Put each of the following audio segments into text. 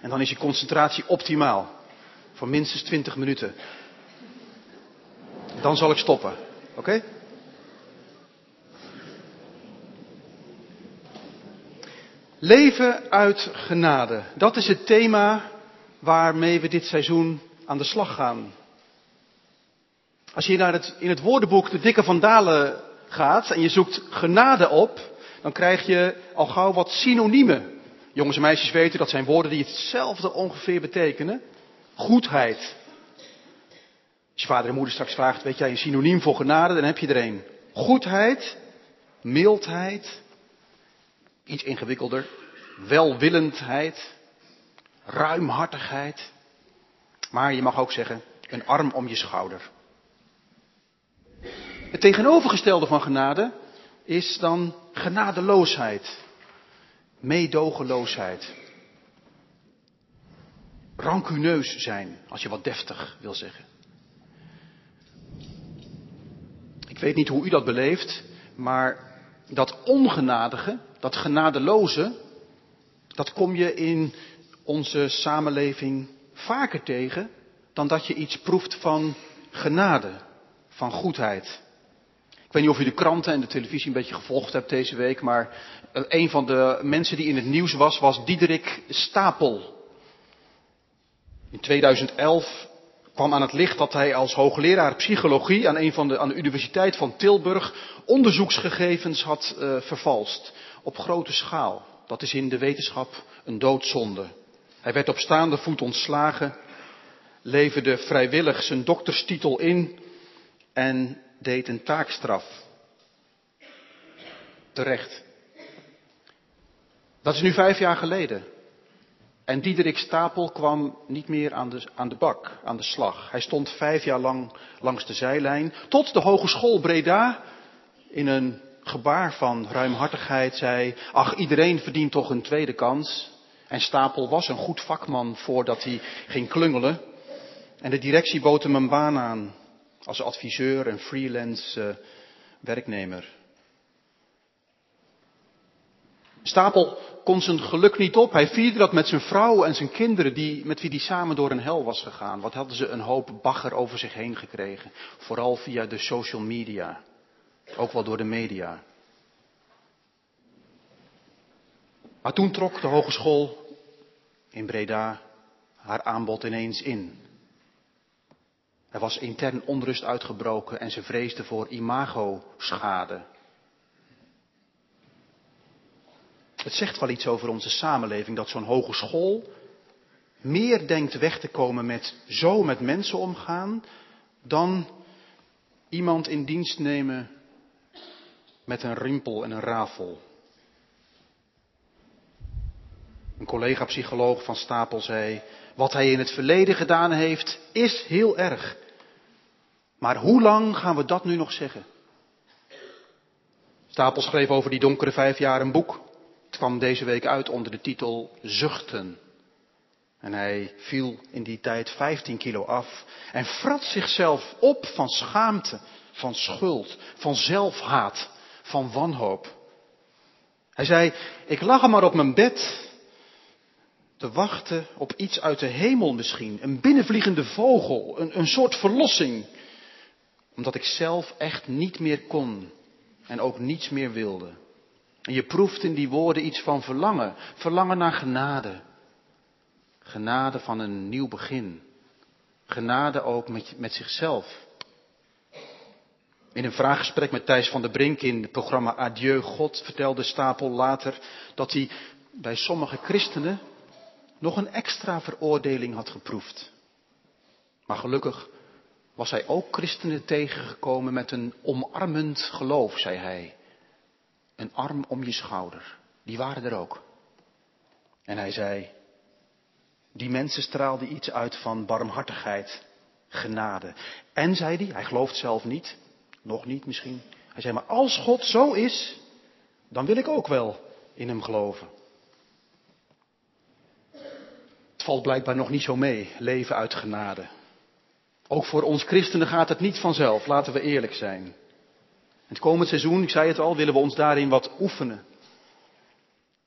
En dan is je concentratie optimaal. Voor minstens 20 minuten. Dan zal ik stoppen. Oké? Leven uit genade. Dat is het thema waarmee we dit seizoen aan de slag gaan. Als je naar het, in het woordenboek de Dikke van Dalen gaat en je zoekt genade op, dan krijg je al gauw wat synoniemen. Jongens en meisjes weten dat zijn woorden die hetzelfde ongeveer betekenen. Goedheid. Als je vader en moeder straks vraagt, weet jij een synoniem voor genade, dan heb je er een. Goedheid, mildheid, iets ingewikkelder, welwillendheid, ruimhartigheid. Maar je mag ook zeggen, een arm om je schouder. Het tegenovergestelde van genade is dan genadeloosheid, meedogenloosheid. Rancuneus zijn, als je wat deftig wil zeggen. Ik weet niet hoe u dat beleeft, maar dat ongenadige, dat genadeloze, dat kom je in onze samenleving vaker tegen dan dat je iets proeft van genade, van goedheid. Ik weet niet of u de kranten en de televisie een beetje gevolgd hebt deze week, maar eh, een van de mensen die in het nieuws was, was Diederik Stapel. In 2011 kwam aan het licht dat hij als hoogleraar psychologie aan, van de, aan de Universiteit van Tilburg onderzoeksgegevens had uh, vervalst. Op grote schaal. Dat is in de wetenschap een doodzonde. Hij werd op staande voet ontslagen, leverde vrijwillig zijn dokterstitel in en deed een taakstraf. Terecht. Dat is nu vijf jaar geleden. En Diederik Stapel kwam niet meer aan de, aan de bak, aan de slag. Hij stond vijf jaar lang langs de zijlijn, tot de Hogeschool Breda in een gebaar van ruimhartigheid zei, ach iedereen verdient toch een tweede kans. En Stapel was een goed vakman voordat hij ging klungelen. En de directie bood hem een baan aan als adviseur en freelance uh, werknemer. Stapel kon zijn geluk niet op. Hij vierde dat met zijn vrouw en zijn kinderen, die, met wie hij samen door een hel was gegaan. Wat hadden ze een hoop bagger over zich heen gekregen. Vooral via de social media. Ook wel door de media. Maar toen trok de hogeschool in Breda haar aanbod ineens in. Er was intern onrust uitgebroken en ze vreesde voor imago-schade. Het zegt wel iets over onze samenleving dat zo'n hogeschool meer denkt weg te komen met zo met mensen omgaan dan iemand in dienst nemen met een rimpel en een rafel. Een collega-psycholoog van Stapel zei, wat hij in het verleden gedaan heeft, is heel erg. Maar hoe lang gaan we dat nu nog zeggen? Stapel schreef over die donkere vijf jaar een boek. Het kwam deze week uit onder de titel Zuchten. En hij viel in die tijd 15 kilo af en frat zichzelf op van schaamte, van schuld, van zelfhaat, van wanhoop. Hij zei, ik lag er maar op mijn bed te wachten op iets uit de hemel misschien, een binnenvliegende vogel, een, een soort verlossing, omdat ik zelf echt niet meer kon en ook niets meer wilde. En je proeft in die woorden iets van verlangen. Verlangen naar genade. Genade van een nieuw begin. Genade ook met, met zichzelf. In een vraaggesprek met Thijs van der Brink in het programma Adieu God vertelde Stapel later dat hij bij sommige christenen nog een extra veroordeling had geproefd. Maar gelukkig was hij ook christenen tegengekomen met een omarmend geloof, zei hij een arm om je schouder. Die waren er ook. En hij zei, die mensen straalden iets uit van barmhartigheid, genade. En zei hij, hij gelooft zelf niet, nog niet misschien. Hij zei, maar als God zo is, dan wil ik ook wel in hem geloven. Het valt blijkbaar nog niet zo mee, leven uit genade. Ook voor ons christenen gaat het niet vanzelf, laten we eerlijk zijn. Het komend seizoen, ik zei het al, willen we ons daarin wat oefenen.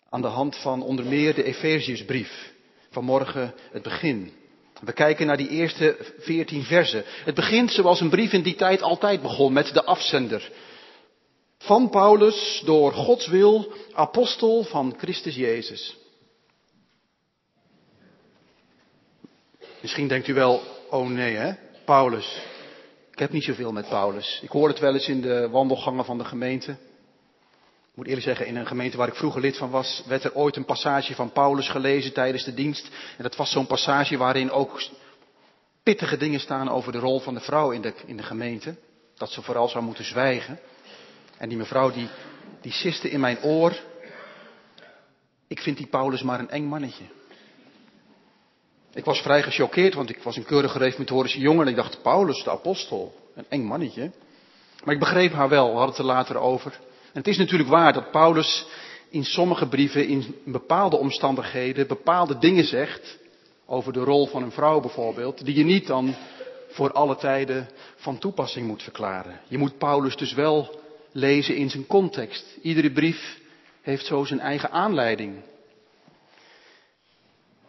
Aan de hand van onder meer de Efeziusbrief. vanmorgen het begin. We kijken naar die eerste veertien versen. Het begint zoals een brief in die tijd altijd begon, met de afzender. Van Paulus, door Gods wil, apostel van Christus Jezus. Misschien denkt u wel, oh nee hè, Paulus. Ik heb niet zoveel met Paulus. Ik hoor het wel eens in de wandelgangen van de gemeente. Ik moet eerlijk zeggen, in een gemeente waar ik vroeger lid van was, werd er ooit een passage van Paulus gelezen tijdens de dienst. En dat was zo'n passage waarin ook pittige dingen staan over de rol van de vrouw in de, in de gemeente. Dat ze vooral zou moeten zwijgen. En die mevrouw die, die siste in mijn oor. Ik vind die Paulus maar een eng mannetje. Ik was vrij gechoqueerd, want ik was een keurig reformatorische jongen en ik dacht, Paulus, de apostel, een eng mannetje. Maar ik begreep haar wel, we hadden het er later over. En het is natuurlijk waar dat Paulus in sommige brieven, in bepaalde omstandigheden, bepaalde dingen zegt, over de rol van een vrouw bijvoorbeeld, die je niet dan voor alle tijden van toepassing moet verklaren. Je moet Paulus dus wel lezen in zijn context. Iedere brief heeft zo zijn eigen aanleiding.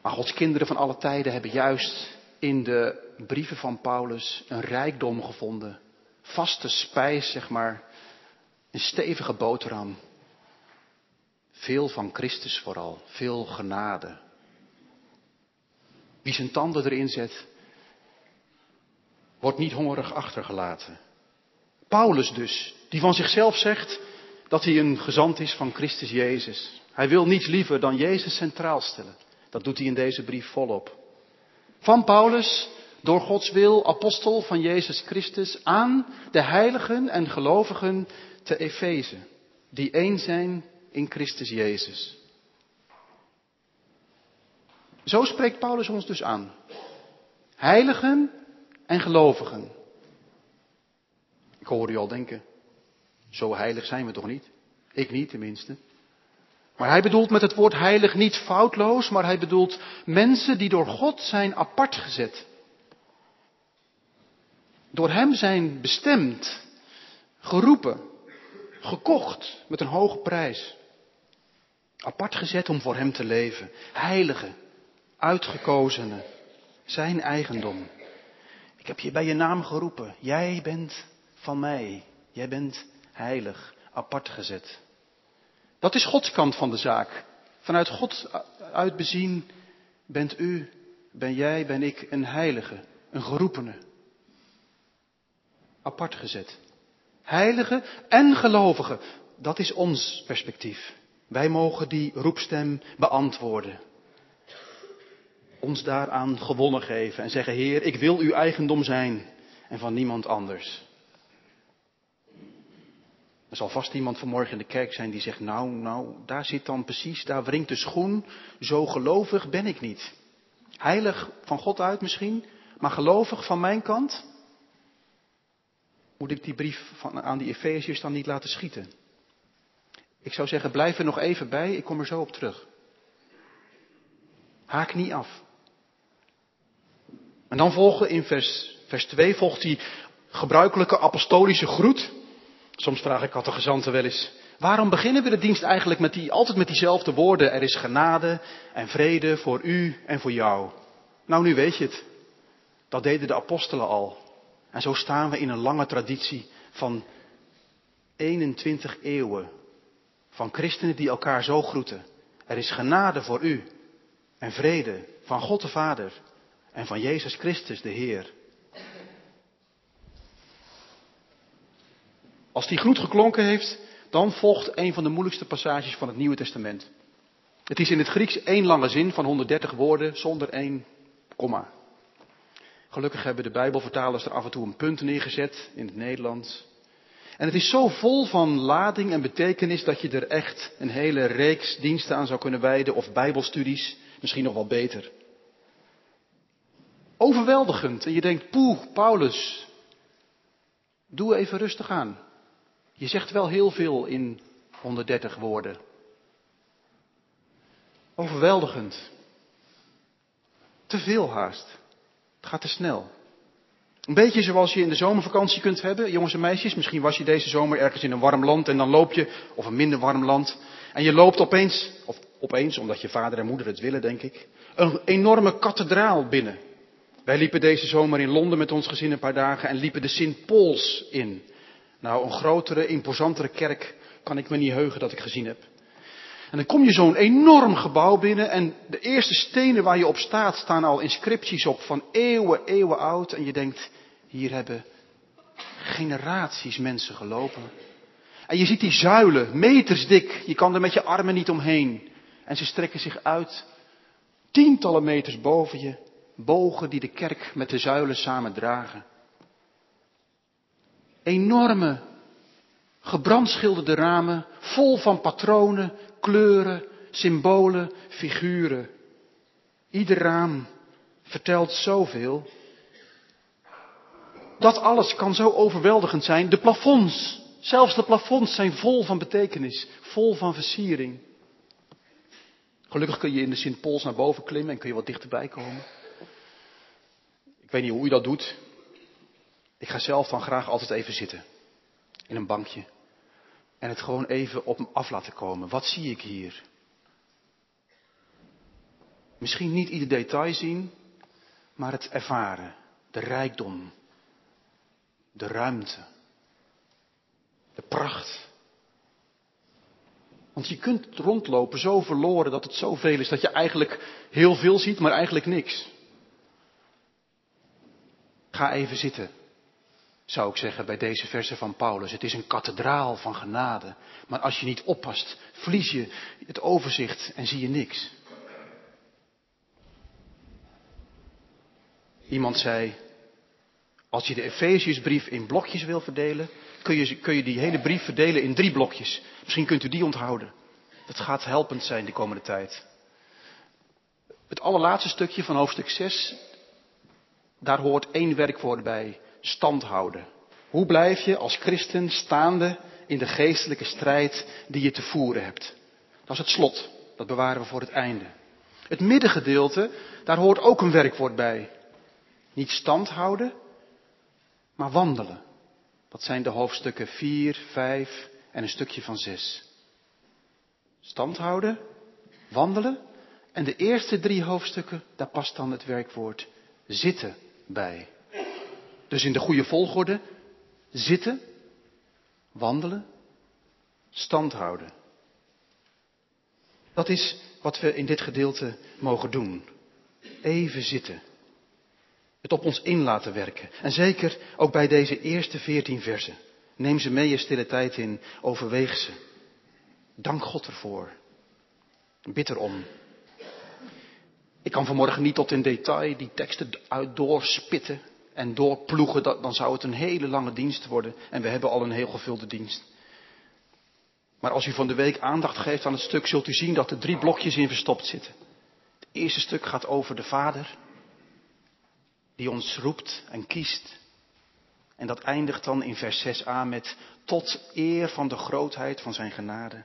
Maar Gods kinderen van alle tijden hebben juist in de brieven van Paulus een rijkdom gevonden. Vaste spijs, zeg maar. Een stevige boterham. Veel van Christus vooral. Veel genade. Wie zijn tanden erin zet, wordt niet hongerig achtergelaten. Paulus dus, die van zichzelf zegt dat hij een gezant is van Christus Jezus. Hij wil niets liever dan Jezus centraal stellen. Dat doet hij in deze brief volop. Van Paulus, door Gods wil, apostel van Jezus Christus, aan de heiligen en gelovigen te Efeze, die één zijn in Christus Jezus. Zo spreekt Paulus ons dus aan. Heiligen en gelovigen. Ik hoor u al denken, zo heilig zijn we toch niet? Ik niet tenminste. Maar hij bedoelt met het woord heilig niet foutloos, maar hij bedoelt mensen die door God zijn apart gezet. Door Hem zijn bestemd, geroepen, gekocht met een hoge prijs. Apart gezet om voor Hem te leven. Heiligen, uitgekozenen, zijn eigendom. Ik heb je bij je naam geroepen. Jij bent van mij. Jij bent heilig, apart gezet. Dat is Gods kant van de zaak. Vanuit God uit bezien bent u, ben jij, ben ik een heilige, een geroepene. Apart gezet. Heilige en gelovige, dat is ons perspectief. Wij mogen die roepstem beantwoorden. Ons daaraan gewonnen geven en zeggen, Heer, ik wil uw eigendom zijn en van niemand anders. Er zal vast iemand vanmorgen in de kerk zijn die zegt, nou, nou, daar zit dan precies, daar wringt de schoen, zo gelovig ben ik niet. Heilig van God uit misschien, maar gelovig van mijn kant? Moet ik die brief van, aan die Efeziërs dan niet laten schieten? Ik zou zeggen, blijf er nog even bij, ik kom er zo op terug. Haak niet af. En dan volgen in vers, vers 2 volgt die gebruikelijke apostolische groet. Soms vraag ik gezanten wel eens, waarom beginnen we de dienst eigenlijk met die, altijd met diezelfde woorden? Er is genade en vrede voor u en voor jou. Nou, nu weet je het. Dat deden de apostelen al. En zo staan we in een lange traditie van 21 eeuwen. Van christenen die elkaar zo groeten. Er is genade voor u en vrede van God de Vader en van Jezus Christus de Heer. Als die groet geklonken heeft, dan volgt een van de moeilijkste passages van het Nieuwe Testament. Het is in het Grieks één lange zin van 130 woorden zonder één komma. Gelukkig hebben de Bijbelvertalers er af en toe een punt neergezet in het Nederlands. En het is zo vol van lading en betekenis dat je er echt een hele reeks diensten aan zou kunnen wijden of Bijbelstudies, misschien nog wel beter. Overweldigend. En je denkt, poeh, Paulus, doe even rustig aan. Je zegt wel heel veel in 130 woorden. Overweldigend. Te veel haast. Het gaat te snel. Een beetje zoals je in de zomervakantie kunt hebben, jongens en meisjes. Misschien was je deze zomer ergens in een warm land en dan loop je, of een minder warm land. En je loopt opeens, of opeens, omdat je vader en moeder het willen, denk ik, een enorme kathedraal binnen. Wij liepen deze zomer in Londen met ons gezin een paar dagen en liepen de Sint Pauls in. Nou, een grotere, imposantere kerk kan ik me niet heugen dat ik gezien heb. En dan kom je zo'n enorm gebouw binnen en de eerste stenen waar je op staat staan al inscripties op van eeuwen, eeuwen oud. En je denkt, hier hebben generaties mensen gelopen. En je ziet die zuilen, meters dik. Je kan er met je armen niet omheen. En ze strekken zich uit, tientallen meters boven je, bogen die de kerk met de zuilen samen dragen. Enorme, gebrandschilderde ramen, vol van patronen, kleuren, symbolen, figuren. Ieder raam vertelt zoveel. Dat alles kan zo overweldigend zijn. De plafonds, zelfs de plafonds zijn vol van betekenis, vol van versiering. Gelukkig kun je in de Sint-Pools naar boven klimmen en kun je wat dichterbij komen. Ik weet niet hoe je dat doet. Ik ga zelf dan graag altijd even zitten. In een bankje. En het gewoon even op me af laten komen. Wat zie ik hier? Misschien niet ieder detail zien, maar het ervaren. De rijkdom. De ruimte. De pracht. Want je kunt rondlopen zo verloren dat het zoveel is dat je eigenlijk heel veel ziet, maar eigenlijk niks. Ga even zitten, zou ik zeggen bij deze versen van Paulus. Het is een kathedraal van genade. Maar als je niet oppast, verlies je het overzicht en zie je niks. Iemand zei, als je de Efeziësbrief in blokjes wil verdelen, kun je, kun je die hele brief verdelen in drie blokjes. Misschien kunt u die onthouden. Dat gaat helpend zijn de komende tijd. Het allerlaatste stukje van hoofdstuk 6, daar hoort één werkwoord bij, stand houden. Hoe blijf je als christen staande in de geestelijke strijd die je te voeren hebt? Dat is het slot, dat bewaren we voor het einde. Het middengedeelte, daar hoort ook een werkwoord bij. Niet stand houden, maar wandelen. Dat zijn de hoofdstukken 4, 5 en een stukje van 6. Stand houden, wandelen. En de eerste drie hoofdstukken, daar past dan het werkwoord zitten bij. Dus in de goede volgorde, zitten, wandelen, stand houden. Dat is wat we in dit gedeelte mogen doen. Even zitten het op ons in laten werken. En zeker ook bij deze eerste veertien versen. Neem ze mee je stille tijd in, overweeg ze. Dank God ervoor. Bid erom. Ik kan vanmorgen niet tot in detail die teksten uit doorspitten en doorploegen, dan zou het een hele lange dienst worden. En we hebben al een heel gevulde dienst. Maar als u van de week aandacht geeft aan het stuk, zult u zien dat er drie blokjes in verstopt zitten. Het eerste stuk gaat over de Vader, die ons roept en kiest. En dat eindigt dan in vers 6a met tot eer van de grootheid van zijn genade.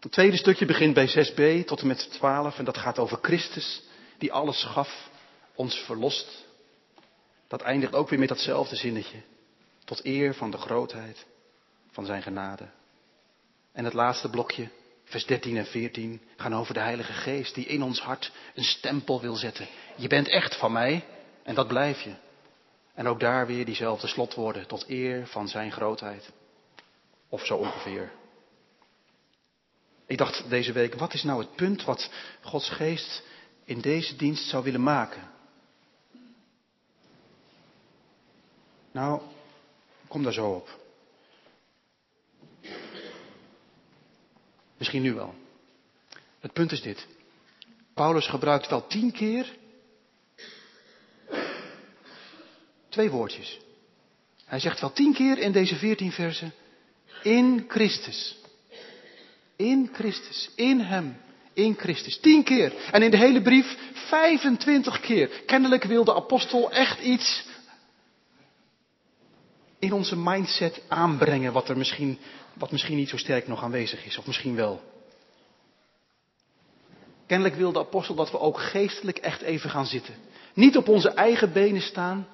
Het tweede stukje begint bij 6b tot en met 12 en dat gaat over Christus die alles gaf, ons verlost. Dat eindigt ook weer met datzelfde zinnetje. Tot eer van de grootheid van zijn genade. En het laatste blokje, vers 13 en 14, gaan over de Heilige Geest die in ons hart een stempel wil zetten. Je bent echt van mij, en dat blijf je. En ook daar weer diezelfde slotwoorden tot eer van zijn grootheid. Of zo ongeveer. Ik dacht deze week, wat is nou het punt wat Gods geest in deze dienst zou willen maken? Nou, kom daar zo op. Misschien nu wel. Het punt is dit. Paulus gebruikt wel tien keer Twee woordjes. Hij zegt wel tien keer in deze veertien versen. In Christus. In Christus. In Hem. In Christus. Tien keer. En in de hele brief 25 keer. Kennelijk wil de apostel echt iets in onze mindset aanbrengen wat er misschien, wat misschien niet zo sterk nog aanwezig is. Of misschien wel. Kennelijk wil de apostel dat we ook geestelijk echt even gaan zitten. Niet op onze eigen benen staan,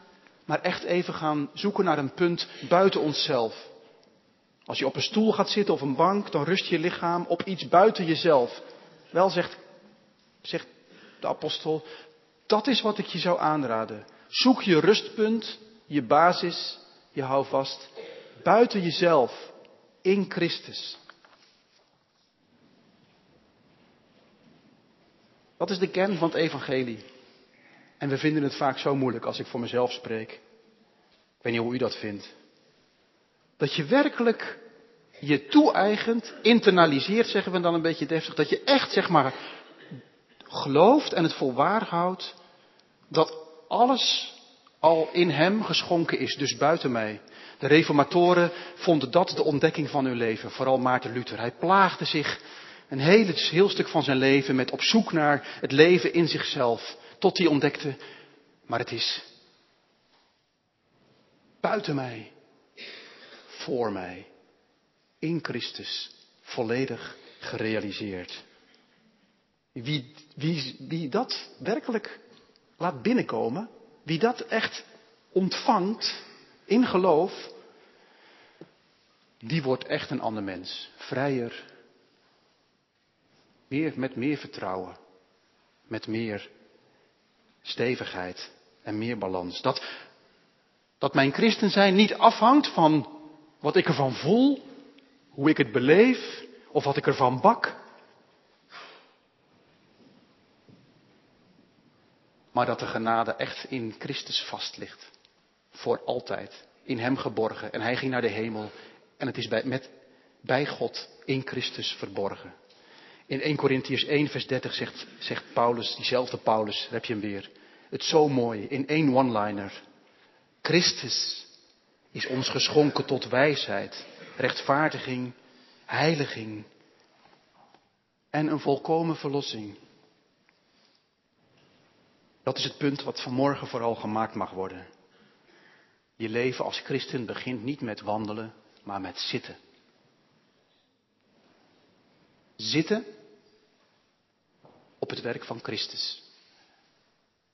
maar echt even gaan zoeken naar een punt buiten onszelf. Als je op een stoel gaat zitten of een bank, dan rust je lichaam op iets buiten jezelf. Wel zegt, zegt de apostel, dat is wat ik je zou aanraden. Zoek je rustpunt, je basis, je houvast buiten jezelf, in Christus. Dat is de kern van het evangelie. En we vinden het vaak zo moeilijk als ik voor mezelf spreek. Ik weet niet hoe u dat vindt. Dat je werkelijk je toe-eigent, internaliseert, zeggen we dan een beetje deftig. Dat je echt, zeg maar, gelooft en het voor waar houdt dat alles al in hem geschonken is, dus buiten mij. De reformatoren vonden dat de ontdekking van hun leven, vooral Maarten Luther. Hij plaagde zich een hele, heel stuk van zijn leven met op zoek naar het leven in zichzelf, tot hij ontdekte, maar het is buiten mij, voor mij, in Christus, volledig gerealiseerd. Wie, wie, wie dat werkelijk laat binnenkomen, wie dat echt ontvangt in geloof, die wordt echt een ander mens. Vrijer, met meer vertrouwen, met meer stevigheid en meer balans. Dat, dat mijn christen zijn niet afhangt van wat ik ervan voel, hoe ik het beleef of wat ik ervan bak. Maar dat de genade echt in Christus vast ligt. Voor altijd. In Hem geborgen. En Hij ging naar de hemel. En het is bij, met, bij God in Christus verborgen. In 1 Corinthians 1 vers 30 zegt, zegt Paulus, diezelfde Paulus, heb je hem weer. Het zo mooi, in één one-liner. Christus is ons geschonken tot wijsheid, rechtvaardiging, heiliging en een volkomen verlossing. Dat is het punt wat vanmorgen vooral gemaakt mag worden. Je leven als christen begint niet met wandelen, maar met zitten. Zitten op het werk van Christus.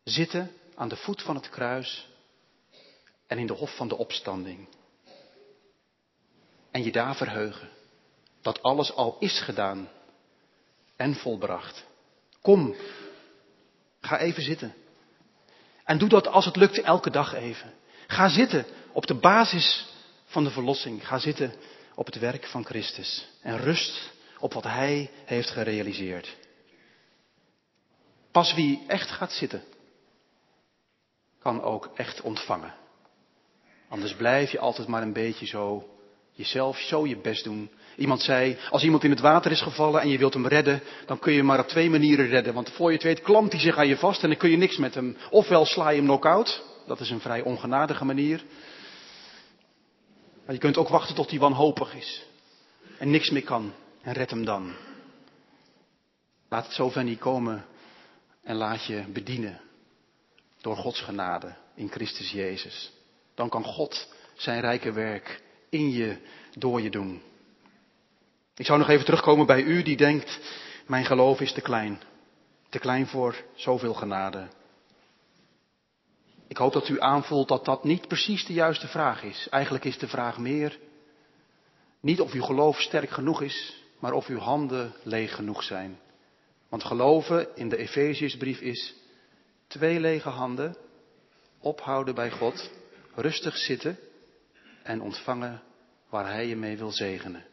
Zitten aan de voet van het kruis en in de hof van de opstanding. En je daar verheugen dat alles al is gedaan en volbracht. Kom, ga even zitten. En doe dat als het lukt elke dag even. Ga zitten op de basis van de verlossing. Ga zitten op het werk van Christus. En rust op wat Hij heeft gerealiseerd. Pas wie echt gaat zitten, kan ook echt ontvangen. Anders blijf je altijd maar een beetje zo jezelf zo je best doen. Iemand zei, als iemand in het water is gevallen en je wilt hem redden, dan kun je hem maar op twee manieren redden. Want voor je het weet klampt hij zich aan je vast en dan kun je niks met hem. Ofwel sla je hem knock-out, dat is een vrij ongenadige manier. Maar je kunt ook wachten tot hij wanhopig is en niks meer kan en red hem dan. Laat het zover niet komen en laat je bedienen door Gods genade in Christus Jezus. Dan kan God zijn rijke werk in je, door je doen. Ik zou nog even terugkomen bij u die denkt, mijn geloof is te klein. Te klein voor zoveel genade. Ik hoop dat u aanvoelt dat dat niet precies de juiste vraag is. Eigenlijk is de vraag meer, niet of uw geloof sterk genoeg is, maar of uw handen leeg genoeg zijn. Want geloven in de Efeziësbrief is twee lege handen, ophouden bij God, rustig zitten en ontvangen waar Hij je mee wil zegenen.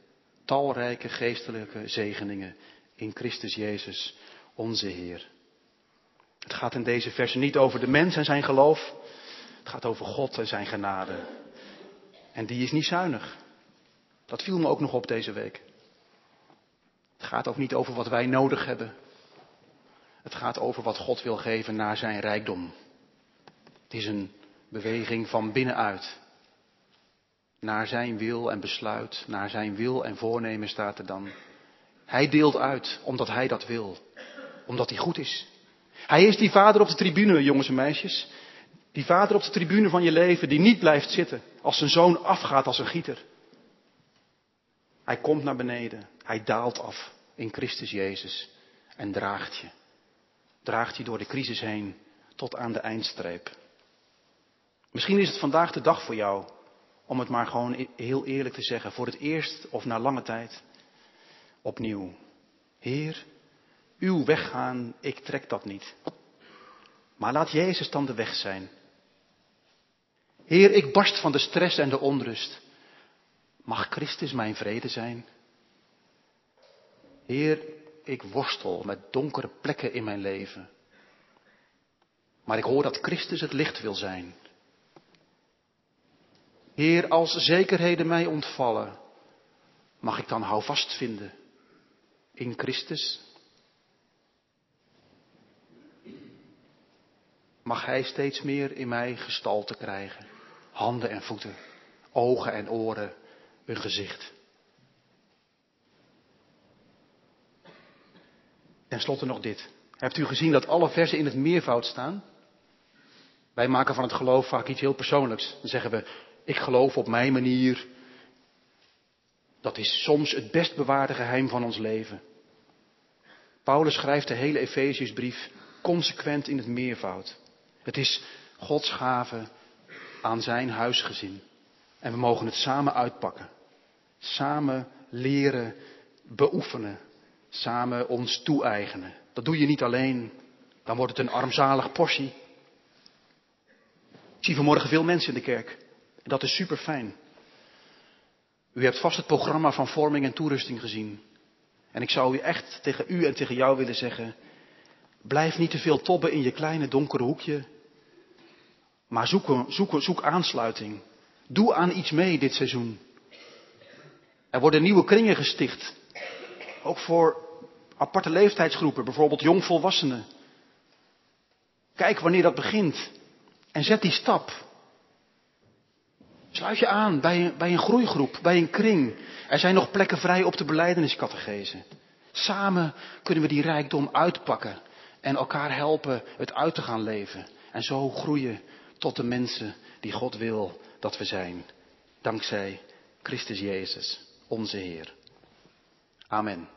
Talrijke geestelijke zegeningen in Christus Jezus, onze Heer. Het gaat in deze versen niet over de mens en zijn geloof. Het gaat over God en zijn genade. En die is niet zuinig. Dat viel me ook nog op deze week. Het gaat ook niet over wat wij nodig hebben. Het gaat over wat God wil geven naar zijn rijkdom. Het is een beweging van binnenuit. Naar zijn wil en besluit, naar zijn wil en voornemen staat er dan. Hij deelt uit omdat hij dat wil. Omdat hij goed is. Hij is die vader op de tribune, jongens en meisjes. Die vader op de tribune van je leven die niet blijft zitten als zijn zoon afgaat als een gieter. Hij komt naar beneden. Hij daalt af in Christus Jezus en draagt je. Draagt je door de crisis heen tot aan de eindstreep. Misschien is het vandaag de dag voor jou om het maar gewoon heel eerlijk te zeggen, voor het eerst of na lange tijd opnieuw. Heer, uw weg gaan, ik trek dat niet. Maar laat Jezus dan de weg zijn. Heer, ik barst van de stress en de onrust. Mag Christus mijn vrede zijn? Heer, ik worstel met donkere plekken in mijn leven. Maar ik hoor dat Christus het licht wil zijn. Heer, als zekerheden mij ontvallen, mag ik dan houvast vinden in Christus? Mag Hij steeds meer in mij gestalte krijgen? Handen en voeten, ogen en oren, een gezicht. Ten slotte nog dit. Hebt u gezien dat alle versen in het meervoud staan? Wij maken van het geloof vaak iets heel persoonlijks. Dan zeggen we, ik geloof op mijn manier. Dat is soms het best bewaarde geheim van ons leven. Paulus schrijft de hele Efeziësbrief consequent in het meervoud. Het is Gods gave aan zijn huisgezin. En we mogen het samen uitpakken. Samen leren, beoefenen. Samen ons toe-eigenen. Dat doe je niet alleen. Dan wordt het een armzalig portie. Ik zie vanmorgen veel mensen in de kerk. Dat is super fijn. U hebt vast het programma van vorming en toerusting gezien. En ik zou u echt tegen u en tegen jou willen zeggen. Blijf niet te veel tobben in je kleine donkere hoekje. Maar zoek, zoek, zoek aansluiting. Doe aan iets mee dit seizoen. Er worden nieuwe kringen gesticht. Ook voor aparte leeftijdsgroepen, bijvoorbeeld jongvolwassenen. Kijk wanneer dat begint. En zet die stap. Sluit je aan bij een, bij een groeigroep, bij een kring. Er zijn nog plekken vrij op de beleideniscategese. Samen kunnen we die rijkdom uitpakken en elkaar helpen het uit te gaan leven. En zo groeien tot de mensen die God wil dat we zijn. Dankzij Christus Jezus, onze Heer. Amen.